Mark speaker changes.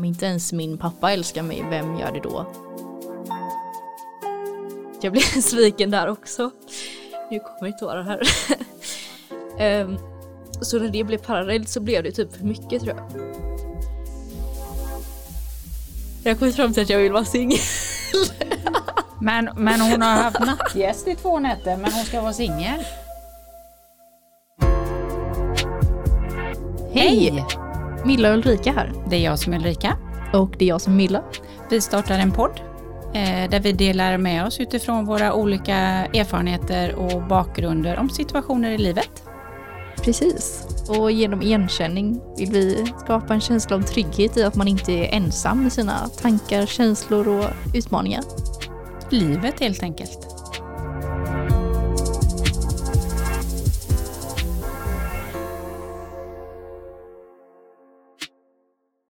Speaker 1: Om inte ens min pappa älskar mig, vem gör det då? Jag blev sviken där också. Nu kommer det tårar här. um, så när det blev parallellt så blev det typ för mycket tror jag. Jag har kommit fram till att jag vill vara singel.
Speaker 2: men, men hon har haft nattgäst i två nätter, men hon ska vara singel.
Speaker 1: Hej! Milla och Ulrika här.
Speaker 2: Det är jag som är Ulrika.
Speaker 1: Och det är jag som är Milla.
Speaker 2: Vi startar en podd eh, där vi delar med oss utifrån våra olika erfarenheter och bakgrunder om situationer i livet.
Speaker 1: Precis. Och genom igenkänning vill vi skapa en känsla av trygghet i att man inte är ensam med sina tankar, känslor och utmaningar.
Speaker 2: Livet helt enkelt.